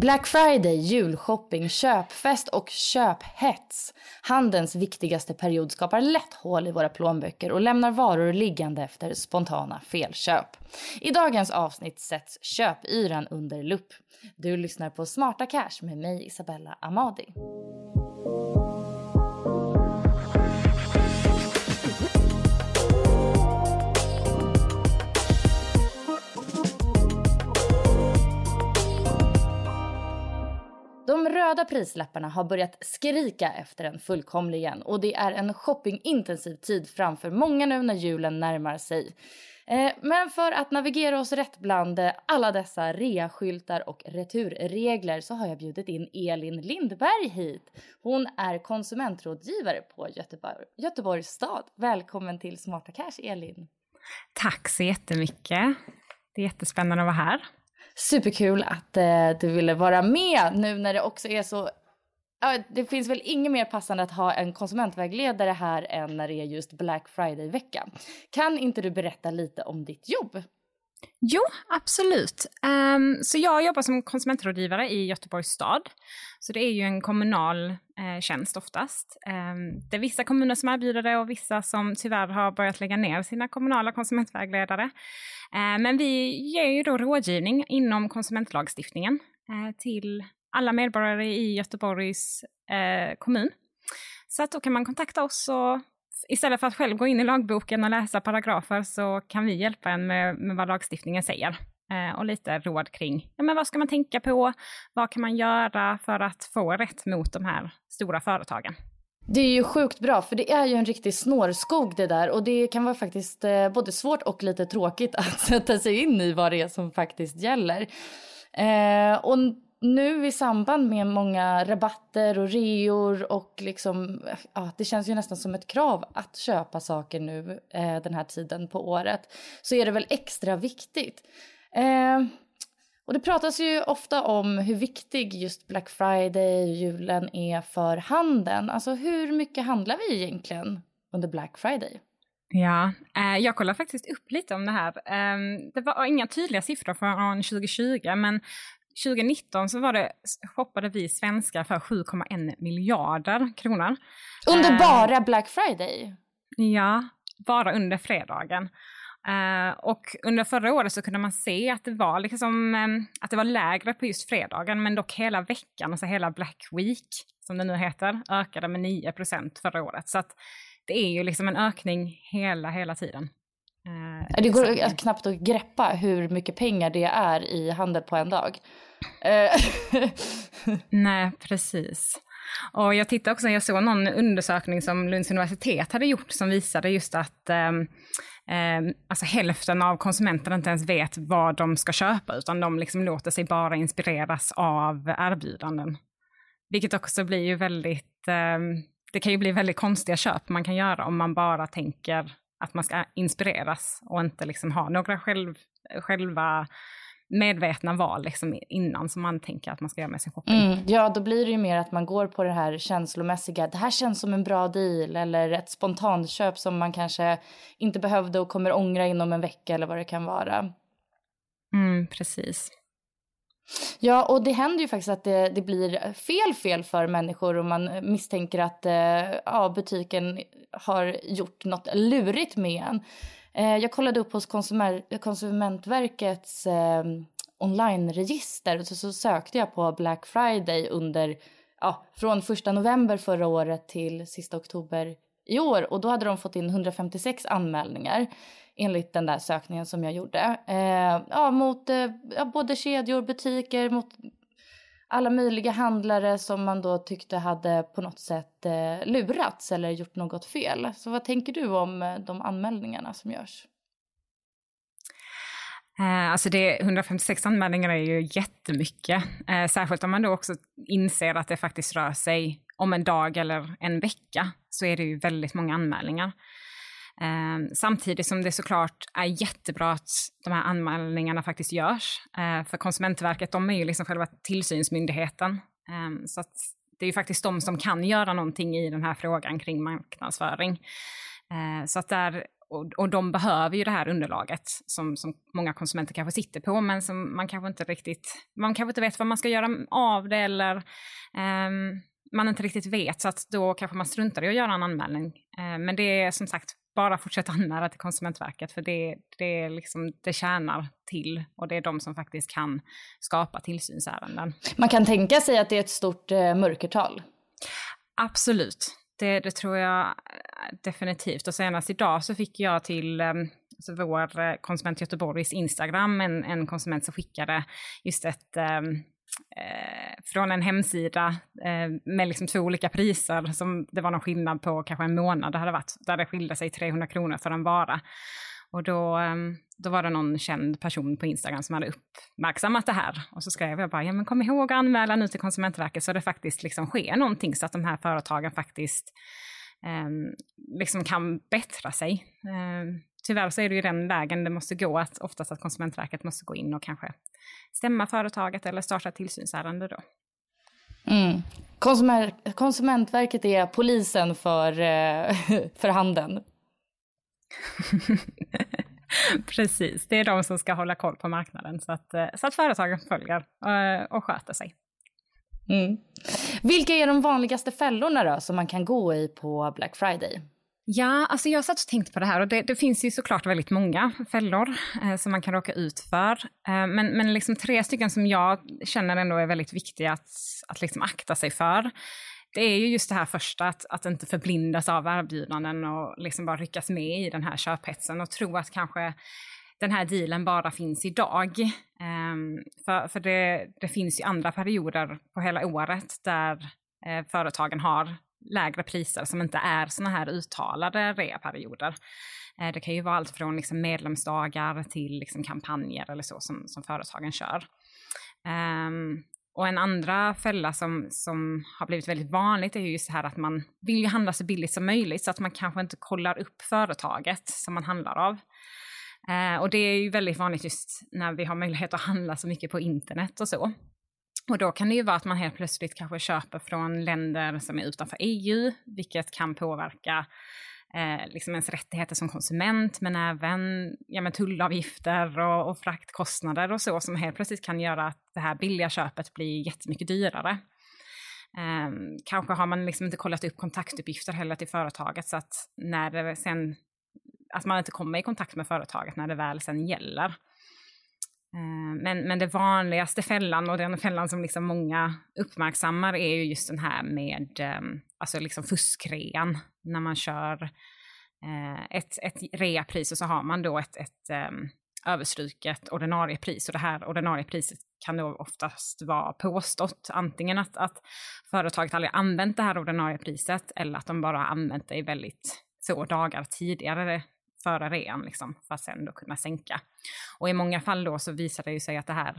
Black Friday, julshopping, köpfest och köphets. Handelns viktigaste period skapar lätt hål i våra plånböcker och lämnar varor liggande efter spontana felköp. I dagens avsnitt sätts köpyran under lupp. Du lyssnar på Smarta Cash med mig Isabella Amadi. De röda prislapparna har börjat skrika efter en fullkomligen och det är en shoppingintensiv tid framför många nu när julen närmar sig. Eh, men för att navigera oss rätt bland eh, alla dessa reaskyltar och returregler så har jag bjudit in Elin Lindberg hit. Hon är konsumentrådgivare på Göteborg, Göteborgs stad. Välkommen till Smarta Cash, Elin. Tack så jättemycket. Det är jättespännande att vara här. Superkul att eh, du ville vara med nu när det också är så... Ja, det finns väl inget mer passande att ha en konsumentvägledare här än när det är just Black Friday-vecka. Kan inte du berätta lite om ditt jobb? Jo, absolut. Um, så jag jobbar som konsumentrådgivare i Göteborgs stad. Så det är ju en kommunal eh, tjänst oftast. Um, det är vissa kommuner som erbjuder det och vissa som tyvärr har börjat lägga ner sina kommunala konsumentvägledare. Uh, men vi ger ju då rådgivning inom konsumentlagstiftningen uh, till alla medborgare i Göteborgs uh, kommun. Så att då kan man kontakta oss och istället för att själv gå in i lagboken och läsa paragrafer så kan vi hjälpa en med, med vad lagstiftningen säger. Eh, och lite råd kring ja, men vad ska man tänka på, vad kan man göra för att få rätt mot de här stora företagen. Det är ju sjukt bra för det är ju en riktig snårskog det där och det kan vara faktiskt eh, både svårt och lite tråkigt att sätta sig in i vad det är som faktiskt gäller. Eh, och nu i samband med många rabatter och reor och liksom, ja, det känns ju nästan som ett krav att köpa saker nu eh, den här tiden på året, så är det väl extra viktigt. Eh, och det pratas ju ofta om hur viktig just Black Friday och julen är för handeln. Alltså hur mycket handlar vi egentligen under Black Friday? Ja, eh, jag kollade faktiskt upp lite om det här. Eh, det var inga tydliga siffror från 2020, men 2019 så var det, shoppade vi svenskar för 7,1 miljarder kronor. Under Eh, bara Black Friday? Ja, bara under fredagen. Eh, och under förra året så kunde man se att det var liksom, eh, att det var lägre på just fredagen, men dock hela veckan, alltså hela Black Week, som det nu heter, ökade med 9% förra året. Så att det är ju liksom en ökning hela, hela tiden. Det går knappt att greppa hur mycket pengar det är i handel på en dag. Eh. Nej, precis. Och jag tittade också, jag såg någon undersökning som Lunds universitet hade gjort som visade just att eh, alltså hälften av konsumenterna inte ens vet vad de ska köpa, utan de liksom låter sig bara inspireras av erbjudanden. Vilket också blir ju väldigt, eh, det kan ju bli väldigt konstiga köp man kan göra om man bara tänker att man ska inspireras och inte liksom ha några själv, själva medvetna val liksom innan som man tänker att man ska göra med sin shopping. Mm, ja, då blir det ju mer att man går på det här känslomässiga. Det här känns som en bra deal eller ett spontanköp som man kanske inte behövde och kommer ångra inom en vecka eller vad det kan vara. Mm, precis. Ja, och det händer ju faktiskt att det, det blir fel fel för människor och man misstänker att eh, ja, butiken har gjort något lurigt med en. Eh, jag kollade upp hos Konsumer Konsumentverkets eh, online-register och så, så, sökte jag på Black Friday under, ja, från 1 november förra året till sista oktober i år och då hade de fått in 156 anmälningar enligt den där sökningen som jag gjorde. Eh, ja, mot eh, både kedjor, butiker, mot alla möjliga handlare som man då tyckte hade på något sätt eh, lurats eller gjort något fel. Så vad tänker du om eh, de anmälningarna som görs? Eh, alltså det, 156 anmälningar är ju jättemycket, eh, särskilt om man då också inser att det faktiskt rör sig om en dag eller en vecka, så är det ju väldigt många anmälningar. Eh, samtidigt som det såklart är jättebra att de här anmälningarna faktiskt görs. Eh, för Konsumentverket, de är ju liksom själva tillsynsmyndigheten. Eh, så att det är ju faktiskt de som kan göra någonting i den här frågan kring marknadsföring. Eh, så att där, och, och de behöver ju det här underlaget som, som många konsumenter kanske sitter på, men som man kanske inte riktigt, man kanske inte vet vad man ska göra av det eller ehm, man inte riktigt vet, så att då kanske man struntar i att göra en anmälning. Eh, men det är som sagt bara fortsätta anmäla till Konsumentverket för det, det, liksom, det tjänar till och det är de som faktiskt kan skapa tillsynsärenden. Man kan tänka sig att det är ett stort eh, mörkertal? Absolut, det, det, tror jag eh, definitivt. Och senast idag så fick jag till eh, alltså vår eh, konsument Göteborgs Instagram en, en konsument som skickade just ett eh, eh, Eh, från en hemsida eh, med liksom två olika priser som det var någon skillnad på kanske en månad det hade varit, där det skilde sig 300 kronor för en vara. Och då, ehm, då var det någon känd person på Instagram som hade uppmärksammat det här. Och så skrev jag bara, ja men kom ihåg att anmäla nu till Konsumentverket så det faktiskt liksom sker någonting så att de här företagen faktiskt eh, liksom kan bättra sig. Eh, tyvärr så är det ju den vägen det måste gå, att oftast att Konsumentverket måste gå in och kanske stämma företaget eller starta tillsynsärende då. Mm. Konsumer Konsumentverket är polisen för, eh, för handeln. Precis, det är de som ska hålla koll på marknaden så att, eh, så att företagen följer eh, och sköter sig. Mm. Vilka är de vanligaste fällorna då som man kan gå i på Black Friday? Ja, alltså jag har satt och tänkt på det här och det, det finns ju såklart väldigt många fällor eh, som man kan råka ut för. Eh, men, men liksom tre stycken som jag känner ändå är väldigt viktiga att, att liksom akta sig för. Det är ju just det här första, att, att inte förblindas av erbjudanden och liksom bara ryckas med i den här köphetsen och tro att kanske den här dealen bara finns idag. Eh, för för det, det finns ju andra perioder på hela året där eh, företagen har lägre priser som inte är såna här uttalade reaperioder. Eh, det kan ju vara allt från liksom medlemsdagar till liksom kampanjer eller så som, som företagen kör. Um, och en andra fälla som, som har blivit väldigt vanligt är ju just det här att man vill ju handla så billigt som möjligt så att man kanske inte kollar upp företaget som man handlar av. Uh, och det är ju väldigt vanligt just när vi har möjlighet att handla så mycket på internet och så. Och då kan det ju vara att man helt plötsligt kanske köper från länder som är utanför EU, vilket kan påverka eh, liksom ens rättigheter som konsument, men även ja, men tullavgifter och, och fraktkostnader och så, som helt plötsligt kan göra att det här billiga köpet blir jättemycket dyrare. Eh, kanske har man liksom inte kollat upp kontaktuppgifter heller till företaget, så att när det sen, att man inte kommer i kontakt med företaget när det väl sen gäller. Eh, men, men det vanligaste fällan och den fällan som liksom många uppmärksammar är ju just den här med ehm, alltså liksom fuskrean. När man kör eh, ett, ett reapris och så har man då ett, ett ehm, överstruket ordinarie pris. Och det här ordinarie priset kan då oftast vara påstått. Antingen att, att företaget aldrig använt det här ordinarie priset eller att de bara använt det i väldigt få dagar tidigare före rean liksom, för att sen då kunna sänka. Och i många fall då så visar det ju sig att det här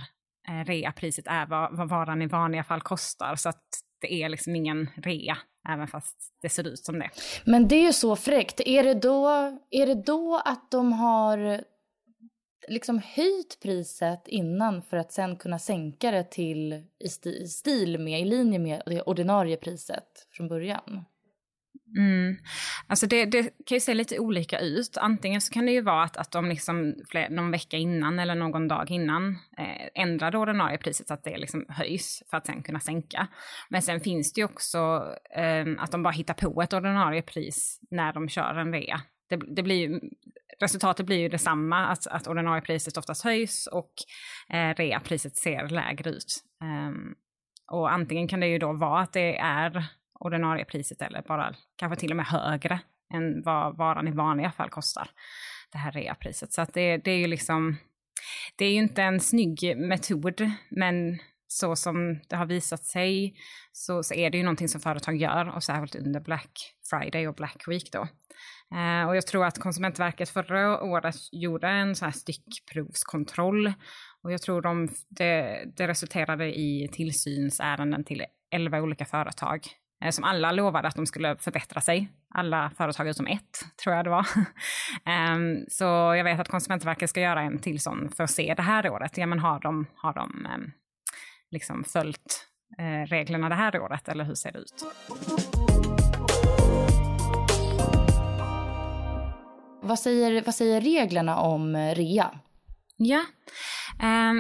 eh, reapriset är vad, vad varan i vanliga fall kostar. Så att det är liksom ingen rea, även fast det ser ut som det. Men det är ju så fräckt. Är det då, är det då att de har liksom höjt priset innan för att sen kunna sänka det till i stil med, i linje med det ordinarie priset från början? Mm. Alltså det, det, kan ju se lite olika ut. Antingen så kan det ju vara att, att de liksom fler, någon vecka innan eller någon dag innan eh, ändrar det ordinarie priset så att det liksom höjs för att sen kunna sänka. Men sen finns det ju också eh, att de bara hittar på ett ordinarie pris när de kör en rea. Det, det blir ju, resultatet blir ju detsamma, att, att ordinarie priset oftast höjs och eh, reapriset ser lägre ut. Eh, och antingen kan det ju då vara att det är ordinarie priset eller bara kanske till och med högre än vad varan i vanliga fall kostar. Det här reapriset. Så att det, det är ju liksom, det är ju inte en snygg metod, men så som det har visat sig så, så är det ju någonting som företag gör och särskilt under Black Friday och Black Week då. Eh, och jag tror att Konsumentverket förra året gjorde en sån här stickprovskontroll och jag tror de, det, det resulterade i tillsynsärenden till 11 olika företag som alla lovade att de skulle förbättra sig. Alla företag utom ett, tror jag det var. um, så jag vet att Konsumentverket ska göra en till sån för att se det här året. Ja, men har de, har de um, liksom följt uh, reglerna det här året, eller hur ser det ut? Vad säger, vad säger reglerna om rea? Ja,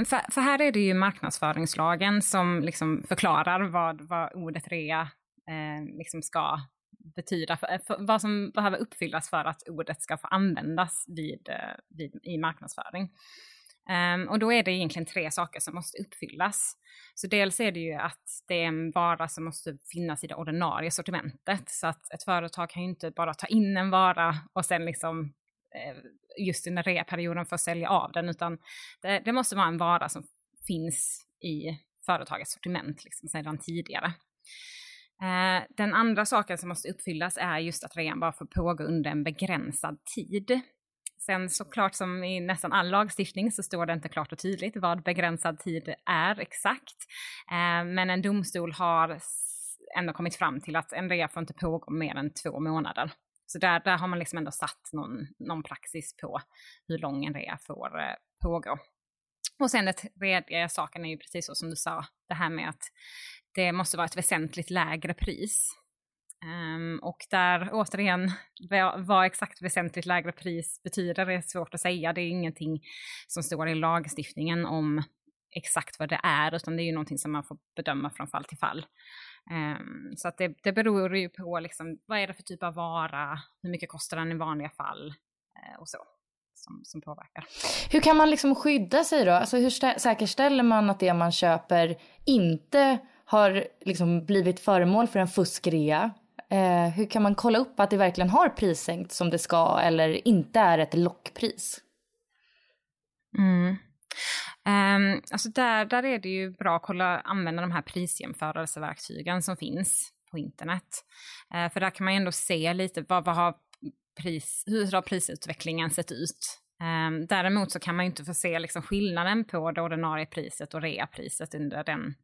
för, för, här är det ju marknadsföringslagen som liksom förklarar vad, vad ordet rea eh, liksom ska betyda, för, eh, för, vad som behöver uppfyllas för att ordet ska få användas vid, eh, vid i marknadsföring. Um, och då är det egentligen tre saker som måste uppfyllas. Så dels är det ju att det är en vara som måste finnas i det ordinarie sortimentet. Så att ett företag kan ju inte bara ta in en vara och sen liksom eh, just under reaperioden få sälja av den, utan det, det, måste vara en vara som finns i företagets sortiment liksom sedan tidigare. Eh, den andra saken som måste uppfyllas är just att rean bara får pågå under en begränsad tid. Sen såklart som i nästan all lagstiftning så står det inte klart och tydligt vad begränsad tid är exakt. Eh, men en domstol har ändå kommit fram till att en rea får inte pågå mer än två månader. Så där, där har man liksom ändå satt någon, någon praxis på hur lång en rea får eh, pågå. Och sen den tredje saken är ju precis så som du sa, det här med att det måste vara ett väsentligt lägre pris. Um, och där återigen, vad, vad, exakt väsentligt lägre pris betyder är svårt att säga. Det är ingenting som står i lagstiftningen om exakt vad det är, utan det är ju någonting som man får bedöma från fall till fall. Um, så att det, det beror ju på liksom, vad är det för typ av vara, hur mycket kostar den i vanliga fall uh, och så. Som, som påverkar. Hur kan man liksom skydda sig då? Alltså hur säkerställer man att det man köper inte har liksom blivit föremål för en fuskrea. Eh, hur kan man kolla upp att det verkligen har prissänkt som det ska eller inte är ett lockpris? Mm. Um, alltså där, där är det ju bra att kolla, använda de här prisjämförelseverktygen som finns på internet. Uh, för där kan man ju ändå se lite vad, vad har pris, hur har prisutvecklingen sett ut? Um, däremot så kan man ju inte få se liksom skillnaden på det ordinarie priset och reapriset under den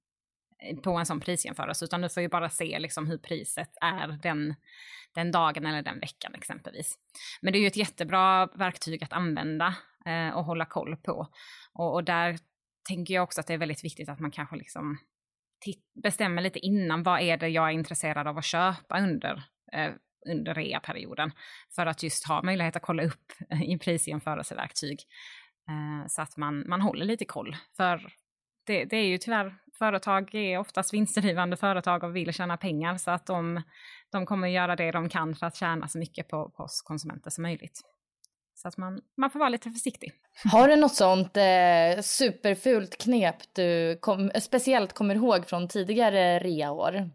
på en sån prisjämförelse, utan du får ju bara se liksom hur priset är den, den dagen eller den veckan exempelvis. Men det är ju ett jättebra verktyg att använda eh, och hålla koll på. Och, och, där tänker jag också att det är väldigt viktigt att man kanske liksom bestämmer lite innan vad är det jag är intresserad av att köpa under, eh, under reaperioden. För att just ha möjlighet att kolla upp eh, i prisjämförelseverktyg. Eh, så att man, man håller lite koll. För det, det, är ju tyvärr, företag är oftast vinstdrivande företag och vill tjäna pengar så att de, de kommer göra det de kan för att tjäna så mycket på, på oss konsumenter som möjligt. Så att man, man får vara lite försiktig. Har du något sånt eh, superfult knep du kom, speciellt kommer ihåg från tidigare reaår?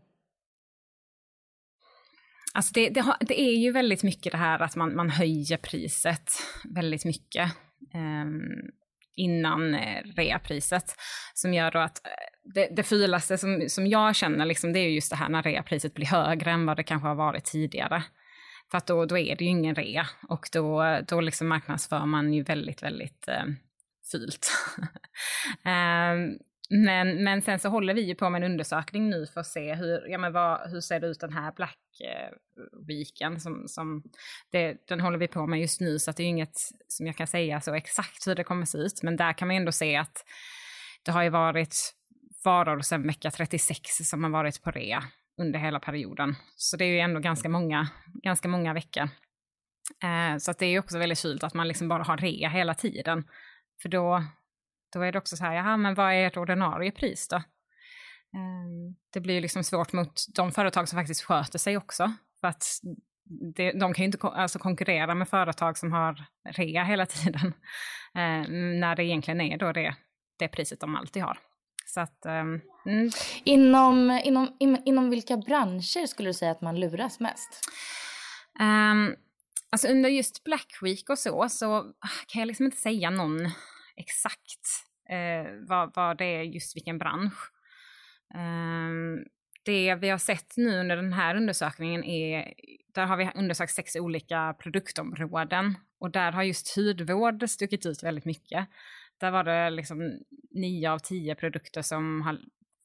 Alltså det, det, har, det, är ju väldigt mycket det här att man, man höjer priset väldigt mycket. Ehm, eh, innan reapriset. Som gör då att eh, det, det fulaste som, som jag känner, liksom, det är just det här när reapriset blir högre än vad det kanske har varit tidigare. För att då, då är det ju ingen rea och då, då liksom marknadsför man ju väldigt, väldigt eh, fult. um, men, men sen så håller vi ju på med en undersökning nu för att se hur, ja, men vad, hur ser det ut den här Black eh, Weeken. Som, som det, den håller vi på med just nu så att det är inget som jag kan säga så exakt hur det kommer se ut. Men där kan man ändå se att det har ju varit varor sedan vecka 36 som har varit på rea under hela perioden. Så det är ju ändå ganska många, ganska många veckor. Eh, så att det är också väldigt kylt att man liksom bara har rea hela tiden. För då, då är det också så här, jaha, men vad är ert ordinarie pris då? Eh, det blir liksom svårt mot de företag som faktiskt sköter sig också. För att det, de kan ju inte alltså konkurrera med företag som har rea hela tiden. Eh, när det egentligen är då det, det priset de alltid har. Så att, um, mm. inom, inom, in, inom vilka branscher skulle du säga att man luras mest? Um, alltså under just Black Week och så, så kan jag liksom inte säga någon exakt eh, vad, vad det är just vilken bransch. Um, det vi har sett nu under den här undersökningen är, där har vi undersökt sex olika produktområden och där har just hudvård stuckit ut väldigt mycket. Där var det liksom nio av tio produkter som har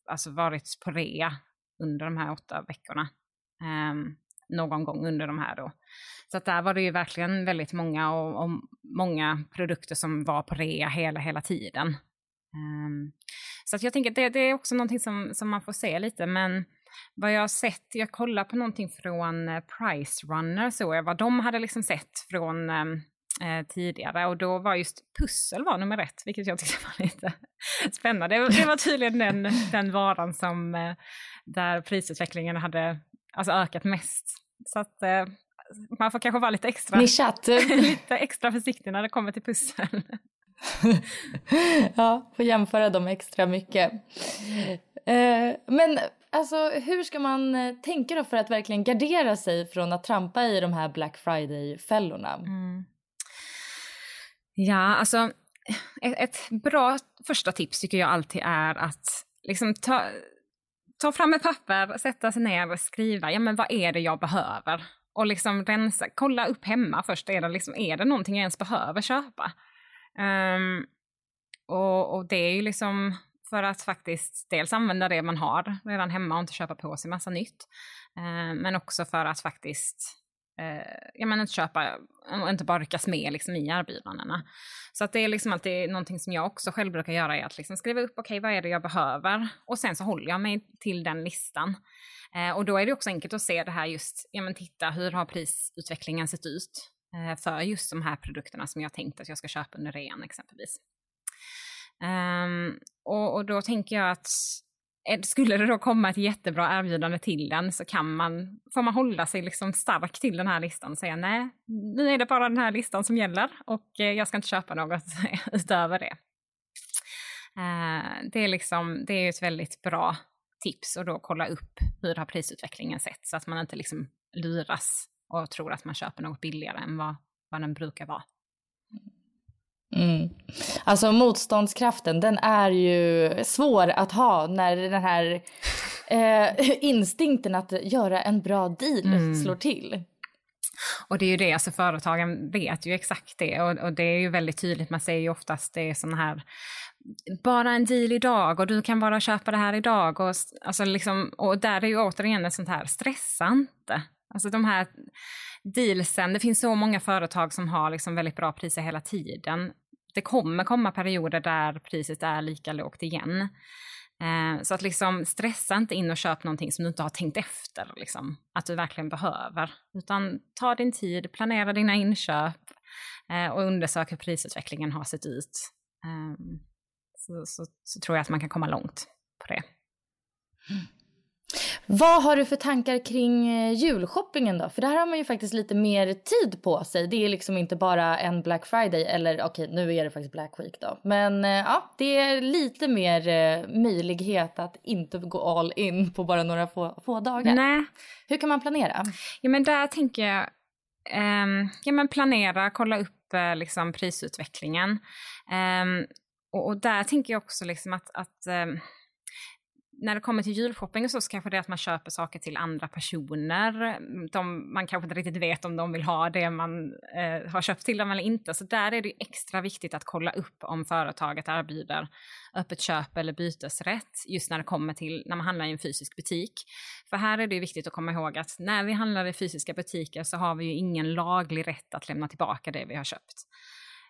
alltså varit på rea under de här åtta veckorna. Um, någon gång under de här då. Så att där var det ju verkligen väldigt många och, och många produkter som var på rea hela, hela tiden. Um, så att jag tänker att det, det, är också någonting som, som man får se lite, men vad jag har sett, jag kollar på någonting från eh, Price Runner, så jag vad de hade liksom sett från um, eh, tidigare och då var just pussel var nummer ett, vilket jag tyckte var lite spännande. Det, var tydligen den, den varan som eh, där prisutvecklingen hade alltså, ökat mest. Så att eh, man får kanske vara lite extra, lite extra försiktig när det kommer till pussel. ja, får jämföra dem extra mycket. Eh, men alltså, hur ska man eh, tänka då för att verkligen gardera sig från att trampa i de här Black Friday-fällorna? Mm. Ja, alltså ett, ett, bra första tips tycker jag alltid är att liksom ta, ta fram ett papper, sätta sig ner och skriva, ja men vad är det jag behöver? Och liksom rensa, kolla upp hemma först, är det, liksom, är det någonting jag ens behöver köpa? Um, och, och det är ju liksom för att faktiskt dels använda det man har redan hemma och inte köpa på sig massa nytt. Um, men också för att faktiskt eh, ja, men inte köpa och inte bara ryckas med liksom, i erbjudandena. Så att det är liksom alltid någonting som jag också själv brukar göra är att liksom skriva upp, okej okay, vad är det jag behöver? Och sen så håller jag mig till den listan. Eh, och då är det också enkelt att se det här just, ja men titta hur har prisutvecklingen sett ut eh, för just de här produkterna som jag tänkt att jag ska köpa under rean exempelvis. Um, och, och, då tänker jag att Eh, skulle det då komma ett jättebra erbjudande till den så kan man, får man hålla sig liksom stark till den här listan och säga nej, nu är det bara den här listan som gäller och eh, jag ska inte köpa något utöver det. Eh, det är, liksom, det är ett väldigt bra tips och då kolla upp hur har prisutvecklingen sett så att man inte liksom luras och tror att man köper något billigare än vad, vad den brukar vara. Mm. Alltså motståndskraften, den är ju svår att ha när den här eh, instinkten att göra en bra deal mm. slår till. Och det är ju det, alltså företagen vet ju exakt det och, och det är ju väldigt tydligt, man säger ju oftast det är sådana här bara en deal idag och du kan bara köpa det här idag. Och, alltså liksom, och där är ju återigen ett sånt här, stressa inte. Alltså de här dealsen, det finns så många företag som har liksom väldigt bra priser hela tiden det kommer komma perioder där priset är lika lågt igen. Eh, så att liksom stressa inte in och köp någonting som du inte har tänkt efter, liksom, att du verkligen behöver. Utan ta din tid, planera dina inköp eh, och undersök hur prisutvecklingen har sett ut. Eh, så, så, så, tror jag att man kan komma långt på det. Mm. Vad har du för tankar kring eh, julshoppingen då? För där har man ju faktiskt lite mer tid på sig. Det är liksom inte bara en Black Friday eller okej okay, nu är det faktiskt Black Week då. Men eh, ja, det är lite mer eh, möjlighet att inte gå all in på bara några få, få dagar. Nej. Hur kan man planera? Ja men där tänker jag, um, ja men planera, kolla upp uh, liksom prisutvecklingen. Um, och, och, där tänker jag också liksom att, att um, när det kommer till julshopping och så, så kanske det är att man köper saker till andra personer. De, man kanske inte riktigt vet om de vill ha det man eh, har köpt till dem eller inte. Så där är det extra viktigt att kolla upp om företaget erbjuder öppet köp eller bytesrätt just när det kommer till när man handlar i en fysisk butik. För här är det viktigt att komma ihåg att när vi handlar i fysiska butiker så har vi ju ingen laglig rätt att lämna tillbaka det vi har köpt.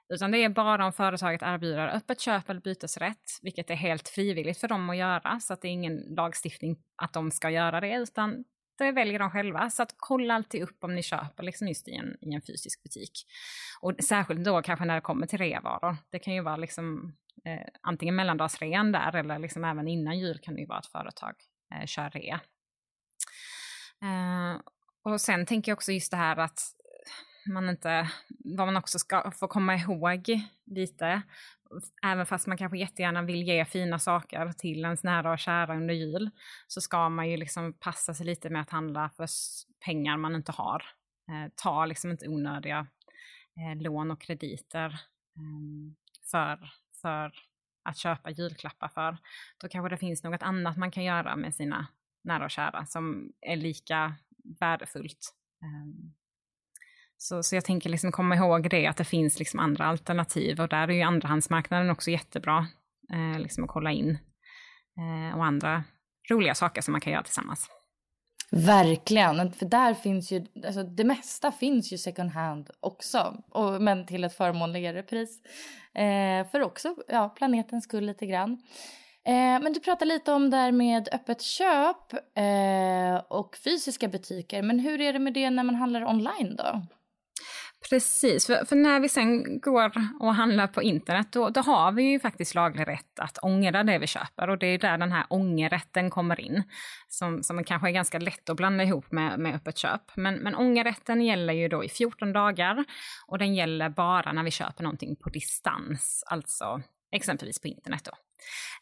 Utan det är bara om företaget erbjuder öppet köp eller bytesrätt, vilket är helt frivilligt för dem att göra, så att det är ingen lagstiftning att de ska göra det, utan det väljer de själva. Så att kolla alltid upp om ni köper liksom just i en, i en fysisk butik. Och särskilt då kanske när det kommer till reavaror. Det kan ju vara liksom eh, antingen mellandagsrean där eller liksom även innan jul kan det ju vara att företag eh, kör rea. Eh, och sen tänker jag också just det här att man inte, vad man också ska få komma ihåg lite, även fast man kanske jättegärna vill ge fina saker till ens nära och kära under jul, så ska man ju liksom passa sig lite med att handla för pengar man inte har. Eh, ta liksom inte onödiga eh, lån och krediter eh, för, för att köpa julklappar för. Då kanske det finns något annat man kan göra med sina nära och kära som är lika värdefullt. Um, så, så jag tänker liksom komma ihåg det, att det finns liksom andra alternativ och där är ju andrahandsmarknaden också jättebra eh, liksom att kolla in. Eh, och andra roliga saker som man kan göra tillsammans. Verkligen, för där finns ju, alltså det mesta finns ju second hand också, och, men till ett förmånligare pris. Eh, för också, ja, planetens skull lite grann. Eh, men du pratade lite om det här med öppet köp eh, och fysiska butiker, men hur är det med det när man handlar online då? Precis, för, för, när vi sen går och handlar på internet då, då, har vi ju faktiskt laglig rätt att ångra det vi köper och det är där den här ångerrätten kommer in. Som, som kanske är ganska lätt att blanda ihop med, med öppet köp. Men, men ångerrätten gäller ju då i 14 dagar och den gäller bara när vi köper någonting på distans, alltså exempelvis på internet då.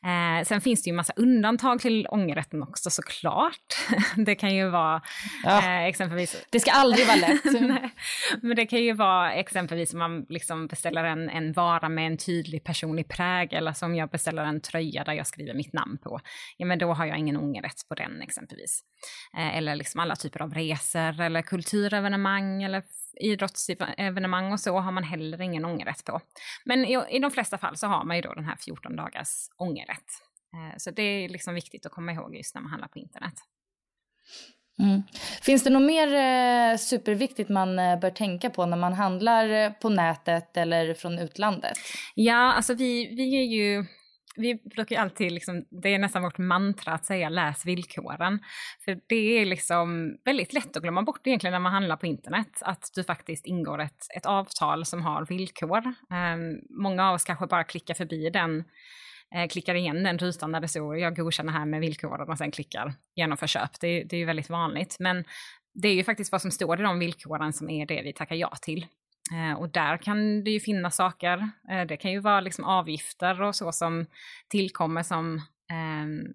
Eh, sen finns det ju massa undantag till ångerrätten också såklart. det kan ju vara ja. eh, exempelvis... Det ska aldrig vara lätt. men det kan ju vara exempelvis om man liksom beställer en, en vara med en tydlig personlig prägel, alltså om jag beställer en tröja där jag skriver mitt namn på, ja men då har jag ingen ångerrätt på den exempelvis. Eh, eller liksom alla typer av resor eller kulturevenemang eller idrottsevenemang och så har man heller ingen ångerrätt på. Men i, i de flesta fall så har man ju då den här 14 dagars ångerrätt. Eh, så det är liksom viktigt att komma ihåg just när man handlar på internet. Mm. Finns det något mer eh, superviktigt man eh, bör tänka på när man handlar på nätet eller från utlandet? Ja, alltså vi, vi är ju vi brukar alltid, liksom, det är nästan vårt mantra att säga läs villkoren. För det är liksom väldigt lätt att glömma bort egentligen när man handlar på internet, att du faktiskt ingår ett, ett avtal som har villkor. Um, många av oss kanske bara klickar förbi den, eh, klickar igen den rutan där det står jag godkänner här med villkoren och sen klickar genomför köp. Det, det är ju väldigt vanligt. Men det är ju faktiskt vad som står i de villkoren som är det vi tackar ja till. Eh, och där kan det ju finnas saker. Eh, det kan ju vara liksom avgifter och så som tillkommer som, eh,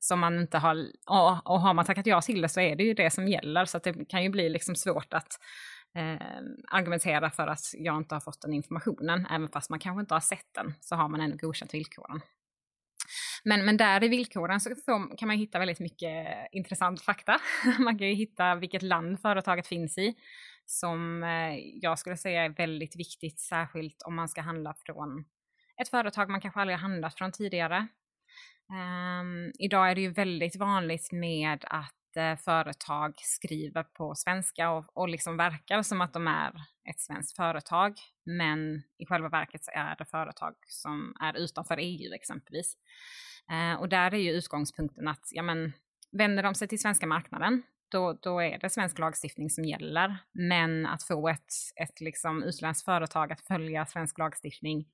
som man inte har... Och, och har man tackat ja till det så är det ju det som gäller. Så det kan ju bli liksom svårt att eh, argumentera för att jag inte har fått den informationen. Även fast man kanske inte har sett den så har man ändå godkänt villkoren. Men, men där i villkoren så får, kan man hitta väldigt mycket intressant fakta. man kan ju hitta vilket land företaget finns i som eh, jag skulle säga är väldigt viktigt, särskilt om man ska handla från ett företag man kanske aldrig har handlat från tidigare. Um, idag är det ju väldigt vanligt med att ett eh, företag skriver på svenska och, och liksom verkar som att de är ett svenskt företag, men i själva verket så är det företag som är utanför EU exempelvis. Eh, och där är ju utgångspunkten att, ja men, vänder de sig till svenska marknaden, då, då är det svensk lagstiftning som gäller. Men att få ett, ett liksom utländskt företag att följa svensk lagstiftning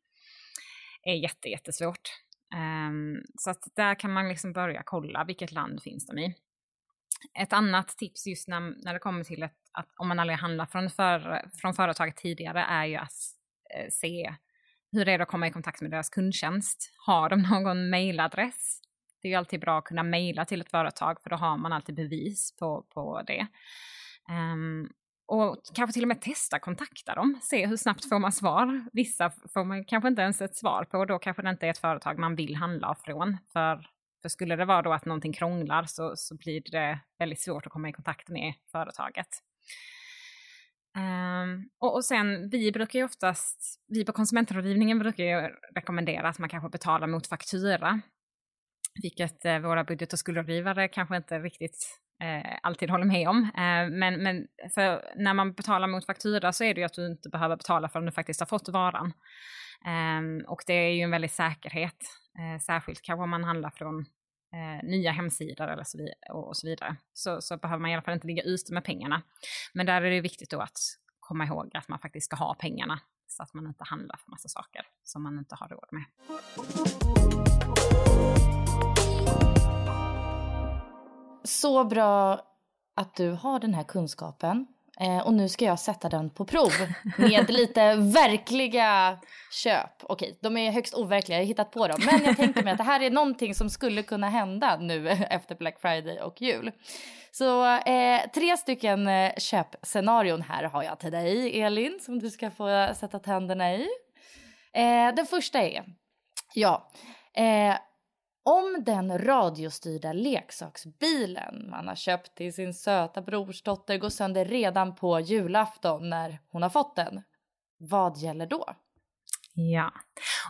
är jätte, jättesvårt. Um, så att där kan man liksom börja kolla vilket land finns de i. Ett annat tips just när, när det kommer till ett, att om man aldrig handlat från, för, från företaget tidigare är ju att eh, se hur det är att komma i kontakt med deras kundtjänst. Har de någon mailadress? Det är ju alltid bra att kunna mejla till ett företag för då har man alltid bevis på, på det. Um, och kanske till och med testa kontakta dem, se hur snabbt får man svar. Vissa får man kanske inte ens ett svar på och då kanske det inte är ett företag man vill handla från för för skulle det vara då att någonting krånglar så, så blir det väldigt svårt att komma i kontakt med företaget. Um, och, och sen, vi brukar ju oftast, vi på konsumentrådgivningen brukar ju rekommendera att man kanske betalar mot faktura. Vilket eh, våra budget och skuldrådgivare kanske inte riktigt eh, alltid håller med om. Eh, men, men för när man betalar mot faktura så är det ju att du inte behöver betala förrän du faktiskt har fått varan. Ehm, och det är ju en väldig säkerhet, eh, särskilt kanske om man handlar från eh, nya hemsidor eller så och, och, så vidare. Så, så behöver man i alla fall inte ligga ute med pengarna. Men där är det viktigt då att komma ihåg att man faktiskt ska ha pengarna så att man inte handlar för massa saker som man inte har råd med. Så bra att du har den här kunskapen. Eh, och nu ska jag sätta den på prov med lite verkliga köp. Okej, de är högst overkliga, jag har hittat på dem. Men jag tänkte mig att det här är någonting som skulle kunna hända nu efter Black Friday och jul. Så eh, tre stycken eh, köpscenarion här har jag till dig, Elin, som du ska få sätta tänderna i. Eh, den första är, ja, eh, om den radiostyrda leksaksbilen man har köpt till sin söta brorsdotter går sönder redan på julafton när hon har fått den, vad gäller då? Ja,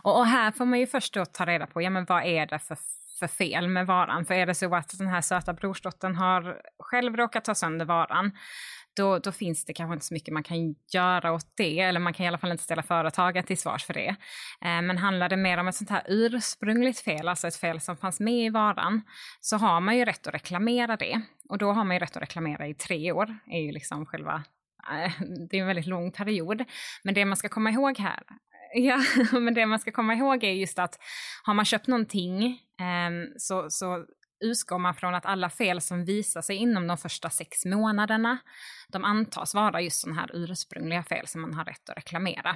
och, och här får man ju först då ta reda på, ja men vad är det för för fel med varan. För är det så att den här söta brorsdottern har själv råkat ta sönder varan, då, då finns det kanske inte så mycket man kan göra åt det, eller man kan i alla fall inte ställa företaget till svars för det. Eh, men handlar det mer om ett sånt här ursprungligt fel, alltså ett fel som fanns med i varan, så har man ju rätt att reklamera det. Och då har man ju rätt att reklamera i tre år, är ju liksom själva eh, det är en väldigt lång period. Men det man ska komma ihåg här, ja, men det man ska komma ihåg är just att har man köpt någonting eh, så, så utgår man från att alla fel som visar sig inom de första sex månaderna, de antas vara just sådana här ursprungliga fel som man har rätt att reklamera.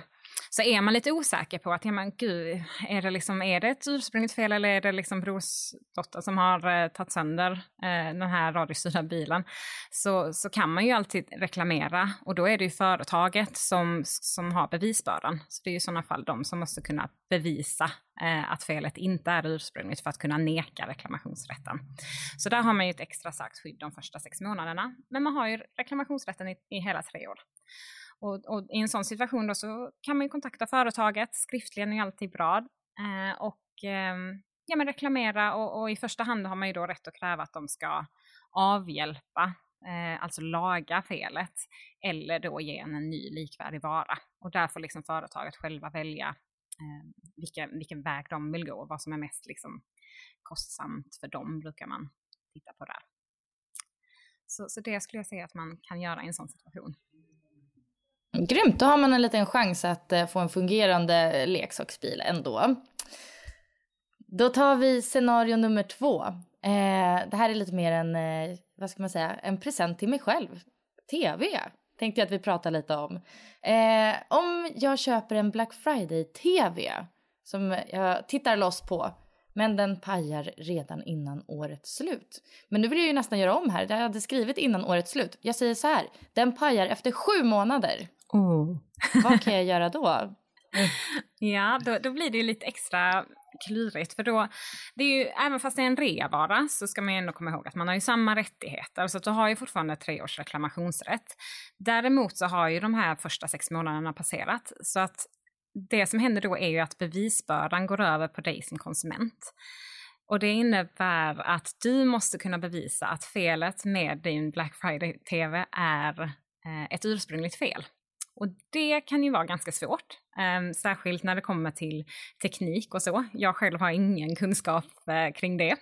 Så är man lite osäker på att, ja men gud, är det, liksom, är det ett ursprungligt fel eller är det liksom brorsdotter som har eh, tagit sönder eh, den här radiostyrda bilen, så, så kan man ju alltid reklamera och då är det ju företaget som, som har bevisbördan. Så det är ju i sådana fall de som måste kunna bevisa eh, att felet inte är ursprungligt för att kunna neka reklamationsrätten. Så där har man ju ett extra starkt skydd de första sex månaderna, men man har ju reklamationsrätten i, i hela tre år. Och, och, i en sån situation då så kan man ju kontakta företaget, skriftligen är alltid bra. Eh, och eh, ja, men reklamera och, och, i första hand har man ju då rätt att kräva att de ska avhjälpa, eh, alltså laga felet, eller då ge en, en ny likvärdig vara. Och där får liksom företaget själva välja eh, vilken, vilken väg de vill gå, och vad som är mest liksom, kostsamt för dem brukar man titta på där. Så, så det skulle jag säga att man kan göra i en sån situation. Grymt, då har man en liten chans att eh, få en fungerande leksaksbil ändå. Då tar vi scenario nummer två. Eh, det här är lite mer en, eh, vad ska man säga, en present till mig själv. TV tänkte jag att vi pratar lite om. Eh, om jag köper en Black Friday-TV som jag tittar loss på men den pajar redan innan årets slut. Men nu vill jag ju nästan göra om här. Jag hade skrivit innan årets slut. Jag säger så här, den pajar efter sju månader. Oh. Vad kan jag göra då? Ja, då, då, blir det ju lite extra klurigt. För då, det är ju, även fast det är en reavara så ska man ju ändå komma ihåg att man har ju samma rättigheter. Så att du har ju fortfarande tre års reklamationsrätt. Däremot så har ju de här första sex månaderna passerat. Så att det som händer då är ju att bevisbördan går över på dig som konsument. Och det innebär att du måste kunna bevisa att felet med din Black Friday-TV är eh, ett ursprungligt fel. Och det kan ju vara ganska svårt, eh, särskilt när det kommer till teknik och så. Jag själv har ingen kunskap eh, kring det.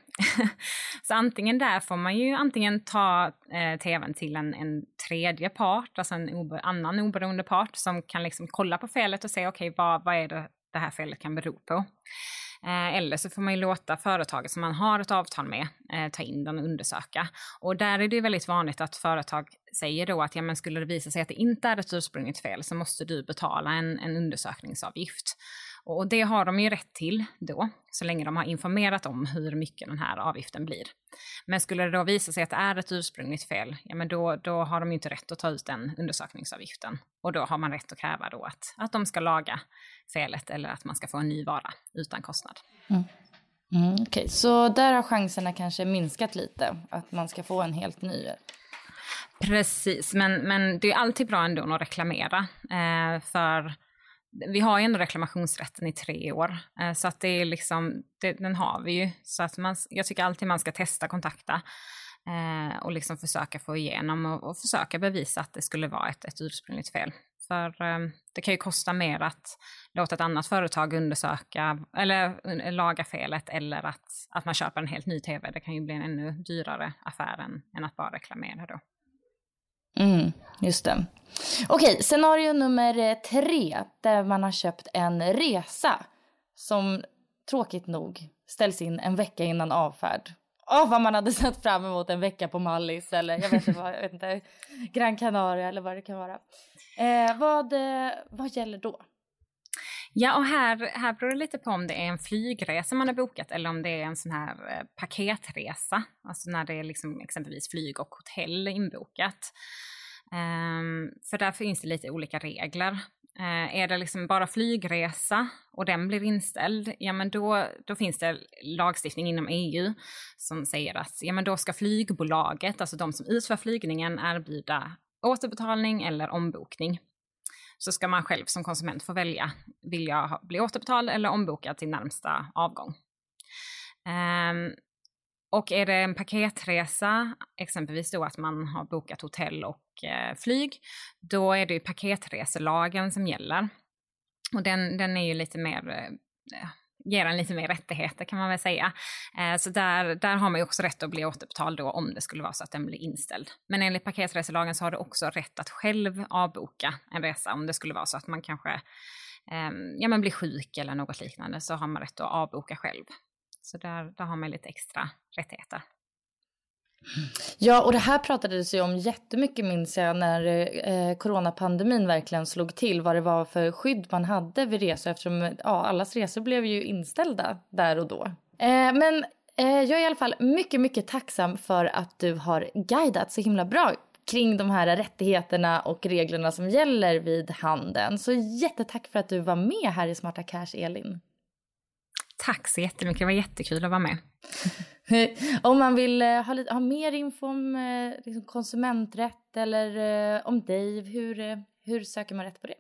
så antingen där får man ju antingen ta eh, tvn till en, en tredje part, alltså en obe, annan oberoende part som kan liksom kolla på felet och se okej okay, vad, vad är det det här felet kan bero på. Eh, eller så får man ju låta företaget som man har ett avtal med eh, ta in den och undersöka. Och där är det ju väldigt vanligt att företag säger då att ja, men skulle det visa sig att det inte är ett ursprungligt fel så måste du betala en, en undersökningsavgift. Och det har de ju rätt till då, så länge de har informerat om hur mycket den här avgiften blir. Men skulle det då visa sig att det är ett ursprungligt fel, ja men då, då har de inte rätt att ta ut den undersökningsavgiften. Och då har man rätt att kräva då att, att de ska laga felet eller att man ska få en ny vara utan kostnad. Mm. Mm, Okej, okay. så där har chanserna kanske minskat lite, att man ska få en helt ny? Precis, men, men det är alltid bra ändå att reklamera. Eh, för vi har ju ändå reklamationsrätten i tre år, eh, så att det är liksom, det, den har vi ju. Så att man, jag tycker alltid man ska testa kontakta eh, och liksom försöka få igenom och, och, försöka bevisa att det skulle vara ett, ett ursprungligt fel. För eh, det kan ju kosta mer att låta ett annat företag undersöka eller eh, laga felet eller att, att man köper en helt ny tv. Det kan ju bli en ännu dyrare affär än, än att bara reklamera då. Mm, just det. Okej, scenario nummer eh, tre där man har köpt en resa som tråkigt nog ställs in en vecka innan avfärd. Åh, oh, vad man hade sett fram emot en vecka på Mallis eller jag vet inte, vad, jag vet inte Gran Canaria eller vad det kan vara. Eh, vad, eh, vad gäller då? Ja, och här, här beror det lite på om det är en flygresa man har bokat eller om det är en sån här eh, paketresa. Alltså när det är liksom exempelvis flyg och hotell inbokat. Um, för där finns det lite olika regler. Uh, är det liksom bara flygresa och den blir inställd, ja men då, då finns det lagstiftning inom EU som säger att ja men då ska flygbolaget, alltså de som utför flygningen, erbjuda återbetalning eller ombokning. Så ska man själv som konsument få välja, vill jag bli återbetald eller ombokad till närmsta avgång? Um, och är det en paketresa, exempelvis då att man har bokat hotell och eh, flyg, då är det ju paketreselagen som gäller. Och den, den är ju lite mer, eh, ger en lite mer rättigheter kan man väl säga. Eh, så där, där har man ju också rätt att bli återbetald då om det skulle vara så att den blir inställd. Men enligt paketreselagen så har du också rätt att själv avboka en resa om det skulle vara så att man kanske eh, ja, men blir sjuk eller något liknande så har man rätt att avboka själv. Så där, där har man lite extra rättigheter. Ja, och det här pratades ju om jättemycket minns jag när eh, coronapandemin verkligen slog till. Vad det var för skydd man hade vid resor eftersom ja, allas resor blev ju inställda där och då. Eh, men eh, jag är i alla fall mycket, mycket tacksam för att du har guidat så himla bra kring de här rättigheterna och reglerna som gäller vid handeln. Så jättetack för att du var med här i Smarta Cash, Elin. Tack så jättemycket, det var jättekul att vara med. om man vill eh, ha, lite, ha mer info om eh, liksom konsumenträtt eller eh, om dig, hur, hur söker man rätt på det?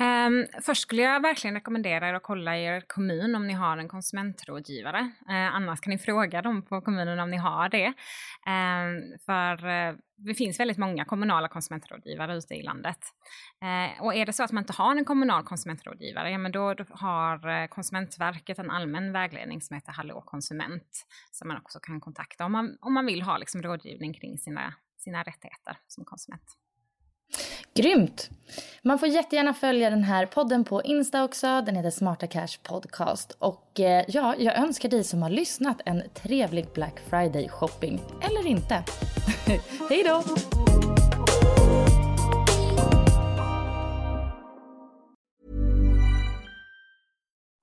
Um, först skulle jag verkligen rekommendera er att kolla i er kommun om ni har en konsumentrådgivare. Uh, annars kan ni fråga dem på kommunen om ni har det. Um, för uh, det finns väldigt många kommunala konsumentrådgivare ute i landet. Uh, och är det så att man inte har en kommunal konsumentrådgivare, ja men då, då har eh, Konsumentverket en allmän vägledning som heter Hallå konsument, som man också kan kontakta om man, om man vill ha liksom rådgivning kring sina, sina rättigheter som konsument. Grymt! Man får jättegärna följa den här podden på Insta också. Den heter Smarta Cash Podcast. Och eh, ja, jag önskar dig som har lyssnat en trevlig Black Friday shopping. Eller inte. Hej då!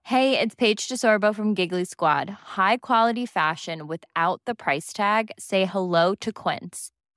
Hej, det är Paige DeSorbo från Giggly Squad. High quality fashion without the price tag. Say hello to Quince.